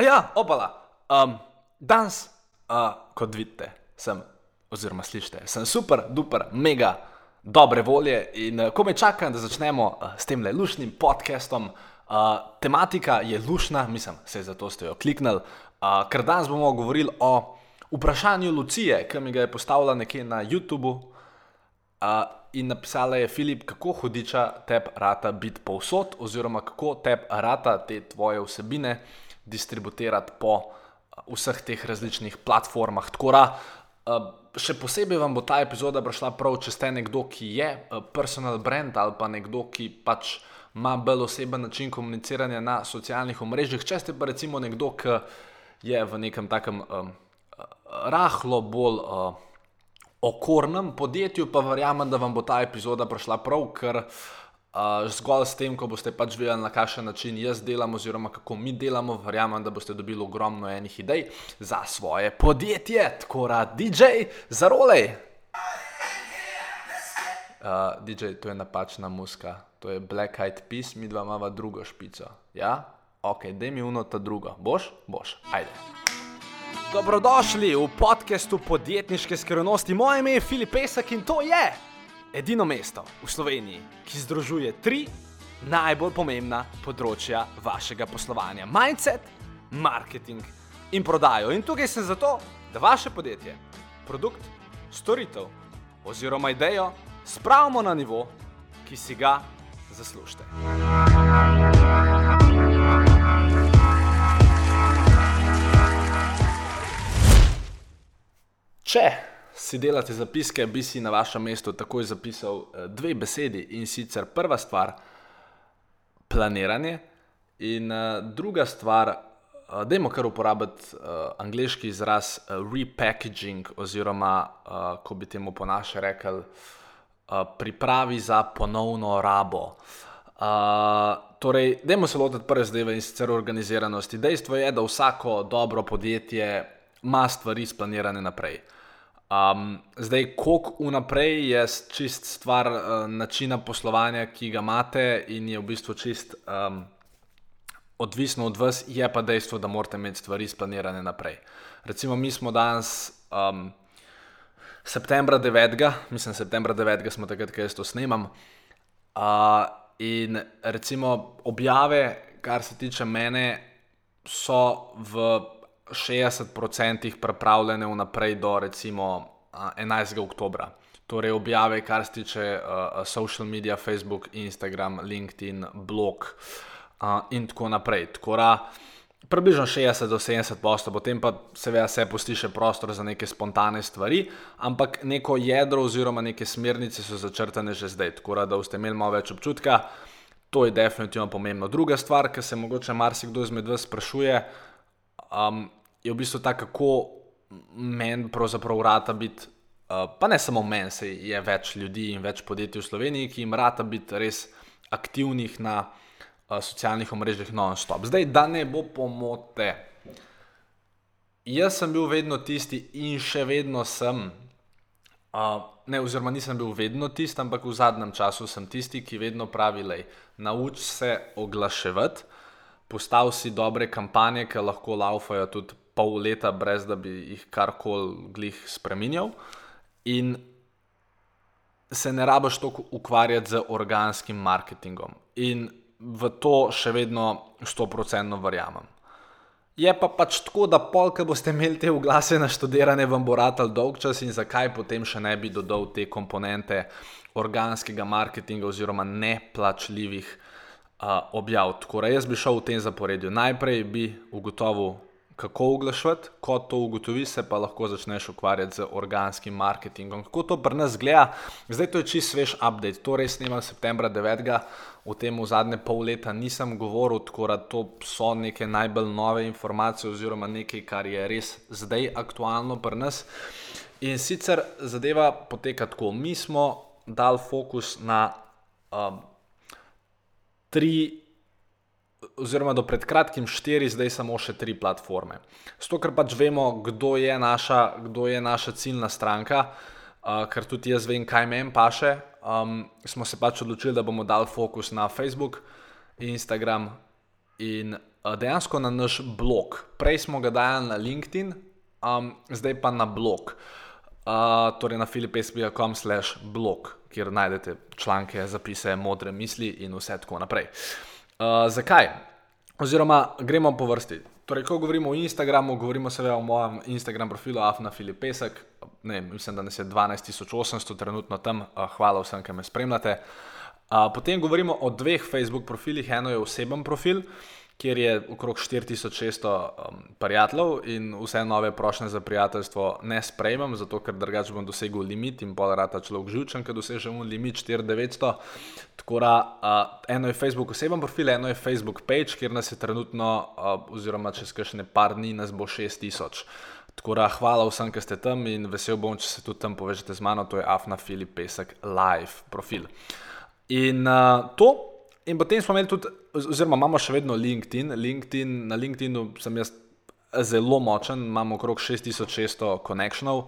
A ja, opala. Um, danes, uh, kot vidite, sem, oziroma slišite, sem super, duper, mega dobre volje in uh, ko me čakam, da začnemo uh, s tem le lušnim podcastom. Uh, tematika je lušna, mislim, se zato ste jo kliknili, uh, ker danes bomo govorili o vprašanju Lucije, ki mi ga je postavila nekje na YouTubu. Uh, in napisala je Filip, kako hudiča te rata biti povsod, oziroma kako te rata te tvoje vsebine distribuirati po uh, vseh teh različnih platformah. Tako da, uh, še posebej vam bo ta epizoda prišla prav, če ste nekdo, ki je uh, personal brand ali pa nekdo, ki pač ima bolj oseben način komuniciranja na socialnih omrežjih. Če ste pa recimo nekdo, ki je v nekem takem um, rahlo bolj. Uh, okornem podjetju, pa verjamem, da vam bo ta epizoda prišla prav, ker zgolj s tem, ko boste pač videli, na kakšen način jaz delam, oziroma kako mi delamo, verjamem, da boste dobili ogromno enih idej za svoje podjetje, tako da DJ, zarolej. Uh, DJ, to je napačna muska, to je Black Eyed Peas, mi dva imamo drugo špico. Ja, ok, dej mi uno ta drugo. Boš? Boš, ajde. Dobrodošli v podkastu podjetniške skrivnosti. Moje ime je Filip Pesek in to je edino mesto v Sloveniji, ki združuje tri najbolj pomembna področja vašega poslovanja: mindset, marketing in prodajo. In tukaj sem zato, da vaše podjetje, produkt, storitev oziroma idejo spravimo na nivo, ki si ga zaslužite. Če si delate zapiske, bi si na vašem mestu takoj zapisal eh, dve besedi in sicer prva stvar, planiranje, in uh, druga stvar, uh, dajmo kar uporabiti uh, angliški izraz uh, repackaging, oziroma, uh, ko bi temu po naše uh, pripravi za ponovno rabo. Uh, torej, dajmo se lotiti prve zdaj in sicer organiziranosti. Dejstvo je, da vsako dobro podjetje ima stvari splanirane naprej. Um, zdaj, koliko vnaprej je čist stvar uh, načina poslovanja, ki ga imate, in je v bistvu čist um, odvisno od vas, je pa dejstvo, da morate imeti stvari splanirane naprej. Recimo, mi smo danes um, septembra 9., mislim, septembra 9. smo takrat, ko jaz to snemam. Uh, in recimo objave, kar se tiče mene, so v 60% pripravljene vnaprej do recimo 11. oktobra. Torej, objave, kar se tiče uh, social medija, Facebook, Instagram, LinkedIn, blog uh, in tako naprej. Tako da, približno 60 do 70 posto, potem pa seveda se pusti še prostor za neke spontane stvari, ampak neko jedro oziroma neke smernice so začrtane že zdaj, tako da boste imeli malo več občutka. To je definitivno pomembno. Druga stvar, ki se mogoče marsikdo izmed vas sprašuje, um, je v bistvu ta, kako meni pravzaprav rata biti, uh, pa ne samo meni, se je več ljudi in več podjetij v Sloveniji, ki jim rata biti res aktivnih na uh, socialnih omrežjih non-stop. Zdaj, da ne bo pomote. Jaz sem bil vedno tisti in še vedno sem, uh, ne, oziroma nisem bil vedno tisti, ampak v zadnjem času sem tisti, ki vedno pravi, nauči se oglaševati, postavi si dobre kampanje, ki lahko laufajo tudi pol leta, brez da bi jih karkoli glih spremenjal, in se ne rabiš toliko ukvarjati z organskim marketingom. In v to še vedno 100% verjamem. Je pa pač tako, da polk boste imeli te oglase naštudirane, vam bo ratal dolg čas in zakaj potem še ne bi dodal te komponente organskega marketinga oziroma neplačljivih uh, objav. Tako da jaz bi šel v tem zaporedju. Najprej bi ugotovil, kako oglašati, ko to ugotovi, se pa lahko začneš ukvarjati z organskim marketingom. Kako to pri nas gleda, zdaj to je čist svež update, to res snimam septembra 9. O tem v zadnje pol leta nisem govoril, tako da to so neke najbolj nove informacije, oziroma nekaj, kar je res zdaj aktualno pri nas. In sicer zadeva poteka tako. Mi smo dali fokus na um, tri oziroma do pred kratkim štiri, zdaj samo še tri platforme. Zato, ker pač vemo, kdo je naša, kdo je naša ciljna stranka, uh, ker tudi jaz vem, kaj meni paše, um, smo se pač odločili, da bomo dali fokus na Facebook, Instagram in uh, dejansko na naš blog. Prej smo ga dajali na LinkedIn, um, zdaj pa na blog. Uh, torej na filipesbi.com slash blog, kjer najdete članke, zapise, modre misli in vse tako naprej. Uh, zakaj? Oziroma, gremo po vrsti. Torej, ko govorimo o Instagramu, govorimo seveda o mojem Instagram profilu Afna Filipesek. Ne, mislim, da nas je 12800 trenutno tam. Uh, hvala vsem, ki me spremljate. Uh, potem govorimo o dveh Facebook profilih. Eno je oseben profil, kjer je okrog 4600 um, prijateljev in vse nove prošle za prijateljstvo ne sprejmem, zato ker drugače bom dosegel limit in pol rata človek živčen, ker dosežemo limit 4900. Tako da uh, eno je Facebook oseben profil, eno je Facebook page, kjer nas je trenutno, uh, oziroma čez kakšne par dni nas bo 6000. Tako da hvala vsem, ki ste tam in vesel bom, če se tudi tam povežete z mano, to je Afna Filip Pesek live profil. In uh, to, in potem smo imeli tudi oziroma imamo še vedno LinkedIn. LinkedIn na LinkedInu sem jaz zelo močen, imamo okrog 6600 konekšnov.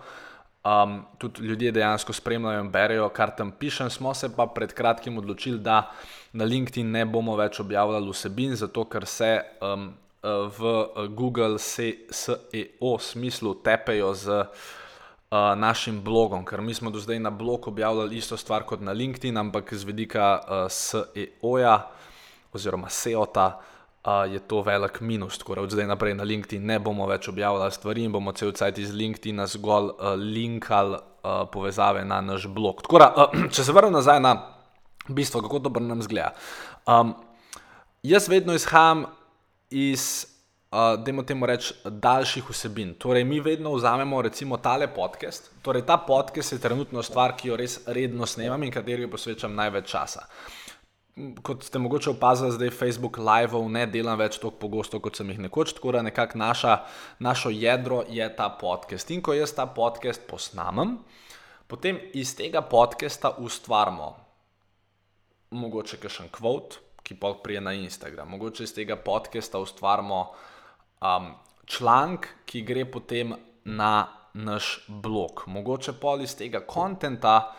Um, tudi ljudje dejansko spremljajo in berejo, kar tam pišem. Smo se pa pred kratkim odločili, da na LinkedIn ne bomo več objavljali vsebin, zato ker se um, v Google SEO smislu tepejo z uh, našim blogom, ker mi smo do zdaj na blog objavljali isto stvar kot na LinkedIn, ampak z vidika uh, SEO-ja oziroma SEO-ta, uh, je to velik minus. Tako da od zdaj naprej na LinkedIn ne bomo več objavljali stvari in bomo cel cajt iz LinkedIna zgolj uh, linkali uh, povezave na naš blog. Tako da, uh, če se vrnem nazaj na bistvo, kako dobro nam zgleda. Um, jaz vedno izhajam iz. Uh, Dajmo temu reči, daljših vsebin. Torej, mi vedno vzamemo, recimo, tale podcast. Torej, ta podcast je trenutno stvar, ki jo res redno snemam in kateri posvečam največ časa. Uh, kot ste mogoče opazili, zdaj Facebook live-ov ne delam več tako pogosto, kot sem jih nekoč, tako da nekako naša, našo jedro je ta podcast. In ko jaz ta podcast posnamem, potem iz tega podcasta ustvarjamo mogoče kakšen kvot, ki pa prije na Instagram, mogoče iz tega podcasta ustvarjamo um, članek, ki gre potem na naš blog, mogoče pol iz tega kontenta.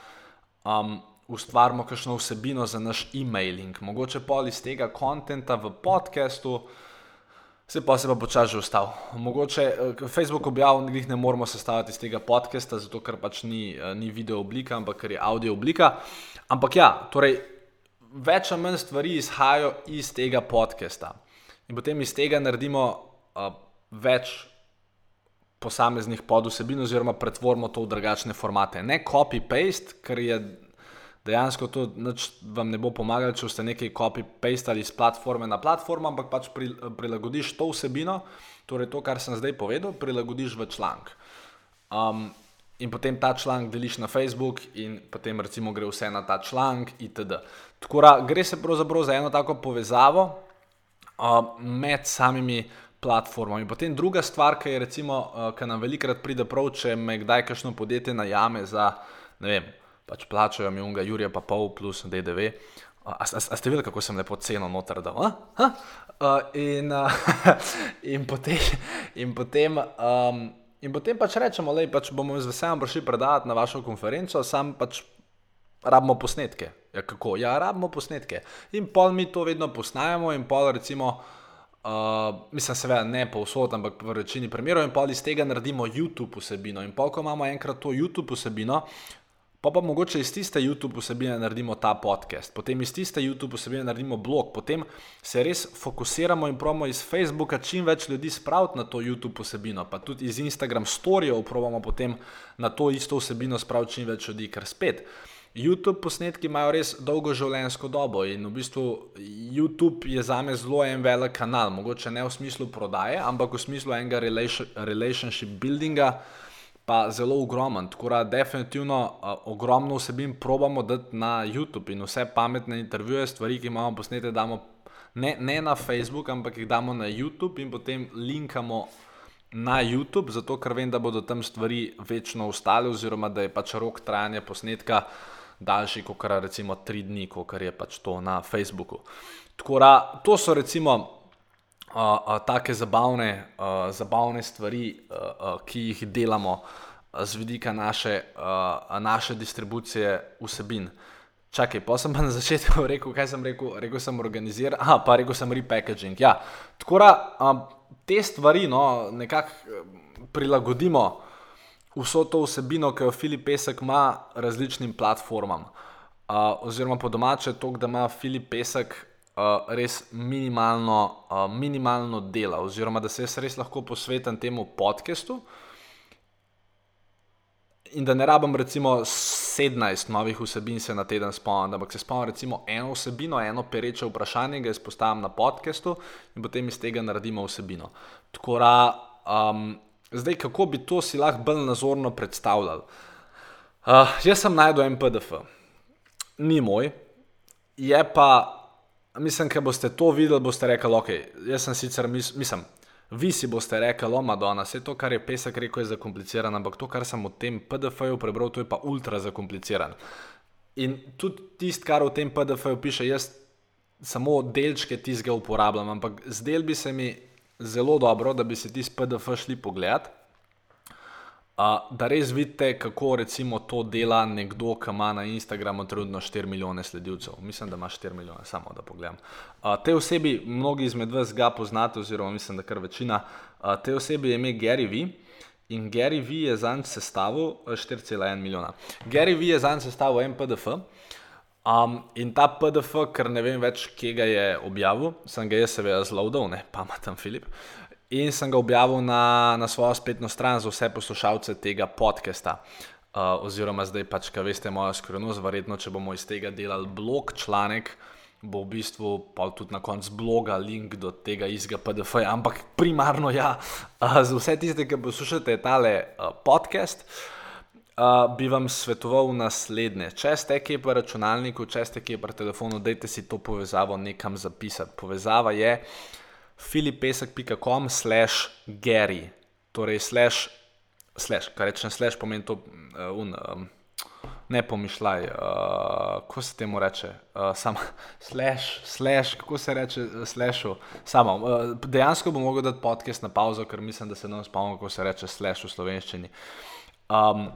Um, ustvarimo kakšno vsebino za naš e-mailing, mogoče pol iz tega konta v podkastu, se pa se pa počasi ustal. Mogoče eh, Facebook objav njih ne moramo sestaviti iz tega podcasta, zato ker pač ni, eh, ni video oblika, ampak ker je audio oblika. Ampak ja, torej več ali manj stvari izhajajo iz tega podcasta. In potem iz tega naredimo več posameznih podvsebin, oziroma pretvorimo to v drugačne formate. Ne copy-paste, ker je dejansko to vam ne bo pomagalo, če ste nekaj copy-pastali iz platforme na platformo, ampak pač prilagodiš to vsebino, torej to, kar sem zdaj povedal, prilagodiš v članek. Um, in potem ta članek deliš na Facebook, in potem recimo gre vse na ta članek, itd. Tako da gre se pravzaprav za eno tako povezavo uh, med samimi. Platformami. Potem druga stvar, ki je recimo, uh, ki nam velikrat pride prav, če me kdaj kakšno podjetje najame za, ne vem, pač plačajo mi unga, Jurija pa pol plus DDV. A, a, a ste videli, kako sem lepo ceno noter dal? Uh, in, uh, in potem, in potem, um, in potem pač rečemo, da pač bomo z veseljem prišli predavati na vašo konferenco, sam pač rabimo posnetke. Ja, kako? Ja, rabimo posnetke. In pol mi to vedno posnajamo, in pol recimo. Uh, mislim, seveda ne povsod, ampak v večini primerov, in pol iz tega naredimo YouTube vsebino. In pol, ko imamo enkrat to YouTube vsebino, Pa pa mogoče iz tiste YouTube vsebine naredimo ta podcast, potem iz tiste YouTube vsebine naredimo blog, potem se res fokusiramo in promo iz Facebooka čim več ljudi spraviti na to YouTube vsebino, pa tudi iz Instagram storijev promo potem na to isto vsebino spraviti čim več ljudi, ker spet. YouTube posnetki imajo res dolgo življenjsko dobo in v bistvu YouTube je za me zelo en velik kanal, mogoče ne v smislu prodaje, ampak v smislu enega relationship buildinga pa zelo ogromen. Tako da, definitivno uh, ogromno vsebin probamo dati na YouTube in vse pametne intervjuje, stvari, ki imamo posnete, damo ne, ne na Facebook, ampak jih damo na YouTube in potem linkamo na YouTube, zato ker vem, da bodo tam stvari večno ostale, oziroma da je pač rok trajanja posnetka daljši kot recimo tri dni, kot je pač to na Facebooku. Da, to so recimo uh, uh, take zabavne, uh, zabavne stvari, uh, uh, ki jih delamo z vidika naše, uh, naše distribucije vsebin. čakaj, pa sem pa na začetku rekel, kaj sem rekel, rekel sem organiziran, ah, pa rekel sem repackaging. Ja, tako da te stvari no, nekako prilagodimo vso to vsebino, ki jo Filip Pesek ima različnim platformam. Uh, oziroma po domače to, da ima Filip Pesek uh, res minimalno, uh, minimalno dela, oziroma da se jaz res lahko posvetim temu podkastu. In da ne rabim, recimo, 17 novih vsebin se na teden spomnim, ampak se spomnim, recimo, eno vsebino, eno pereče vprašanje, ga izpostavim na podkastu in potem iz tega naredimo vsebino. Tako da, um, zdaj, kako bi to si lahko bolj nazorno predstavljal? Uh, jaz sem najdel en PDF, ni moj, je pa mislim, da boste to videli, boste rekli, ok, jaz sem sicer mis, mislim. Vi si boste rekli, o Madonna, vse to, kar je pesek rekel, je zakomplicirano, ampak to, kar sem v tem PDF-ju prebral, to je pa ultra zakomplicirano. In tudi tisto, kar v tem PDF-ju piše, jaz samo delčke tistega uporabljam, ampak zdel bi se mi zelo dobro, da bi se tisti PDF šli pogledat. Uh, da res vidite, kako recimo to dela nekdo, ki ima na Instagramu trenutno 4 milijone sledilcev. Mislim, da ima 4 milijone, samo da pogledam. Uh, te osebi, mnogi izmed vas ga poznate, oziroma mislim, da kar večina. Uh, te osebi je ime Gary V. In Gary V je za njega sestavil 4,1 milijona. Gary V je za njega sestavil en PDF. Um, in ta PDF, ker ne vem več, kje ga je objavil, sem ga jaz seveda zlodil, ne pameten Filip. In sem ga objavil na, na svojo spletno stran za vse poslušalce tega podcasta. Uh, oziroma, zdaj pač, kaj veste, moja skrivnost, verjetno, če bomo iz tega delali blog članek, bo v bistvu pa tudi na koncu bloga link do tega istega PDF-ja. Ampak primarno ja, uh, za vse tiste, ki poslušate tale uh, podcast. Uh, bi vam svetoval naslednje. Če ste kje po računalniku, če ste kje po telefonu, dajte si to povezavo nekam zapisati. Povezava je uh, filipesek.com slash Gary, torej slash, slash, kar rečem, slash pomeni to, uh, un, um, ne pomišljaj, uh, kako se temu reče, uh, samo slash, slash, kako se reče, slashu, samo. Uh, dejansko bom mogel dati podcast na pauzo, ker mislim, da se ne spomnim, kako se reče slash v slovenščini. Um,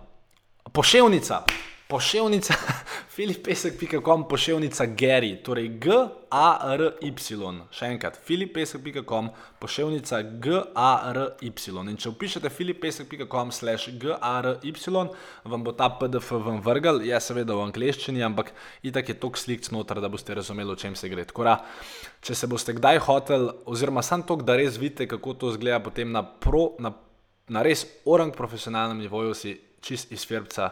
poševnica. Poševnica, filipesek.com, poševnica Gary, torej G-A-R-Y. Še enkrat, filipesek.com, poševnica G-A-R-Y. In če upišete filipesek.com, slash G-A-R-Y, vam bo ta PDF vam vrgal, je seveda v angleščini, ampak itak je tok slik znotraj, da boste razumeli, o čem se gre. Tako da, če se boste kdaj hotel, oziroma sam tok, da res vidite, kako to zgleda potem na, pro, na, na res orang profesionalnem nivoju, si čist iz firca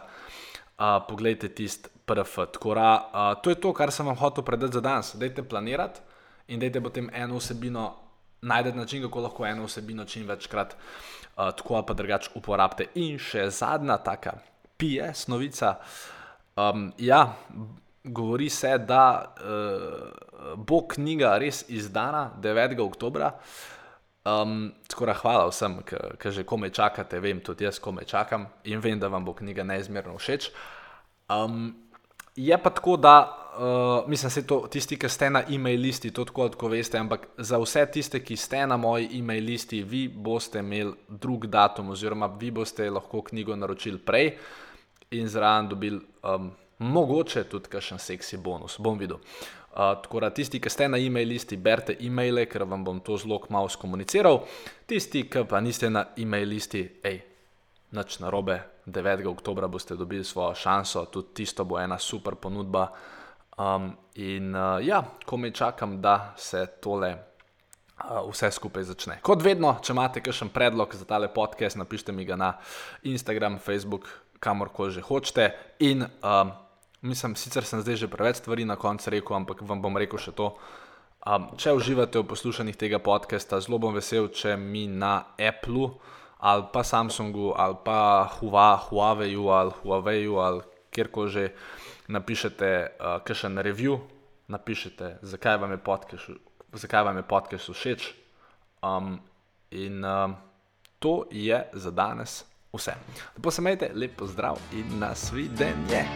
uh, poglejte tisti PRF. Tkora, uh, to je to, kar sem vam hotel predati za danes. Dajte planirati in dajte potem eno vsebino, najdete način, kako lahko eno vsebino čim večkrat uh, tako ali pa drugače uporabite. In še zadnja taka PS novica. Um, ja, govori se, da uh, bo knjiga res izdana 9. oktobra. Um, tako da hvala vsem, ki že kome čakate, vem tudi jaz, kome čakam in vem, da vam bo knjiga neizmerno všeč. Um, je pa tako, da uh, mislim, da to tisti, ki ste na e-mail listi, to tako lahko veste, ampak za vse tiste, ki ste na moji e-mail listi, vi boste imeli drug datum, oziroma vi boste lahko knjigo naročili prej in zraven dobili um, mogoče tudi kakšen seksi bonus. Bom videl. Tako da tisti, ki ste na e-mail listi, berite e-maile, ker vam bom to zelo malo skomuniciral. Tisti, ki pa niste na e-mail listi, hej, noč na robe, 9. oktober boste dobili svojo šanso, tudi tisto bo ena super ponudba. Um, in uh, ja, ko me čakam, da se tole. Uh, vse skupaj začne. Kot vedno, če imate kakšen predlog za tale podcast, napišite mi ga na Instagram, Facebook, kamorkoli že hočete. In um, Mislim, sicer sem zdaj že preveč stvari na koncu rekel, ampak vam bom rekel še to. Um, če uživate v poslušanju tega podcasta, zelo bom vesel, če mi na Apple ali pa Samsungu ali pa Huawei ali Huawei ali kjerkoli že napišete uh, kakšen review, napišete, zakaj vam je podcast, zakaj vam je podcast všeč. Um, in um, to je za danes vse. Lepo se imejte, lepo zdrav in nasvidenje.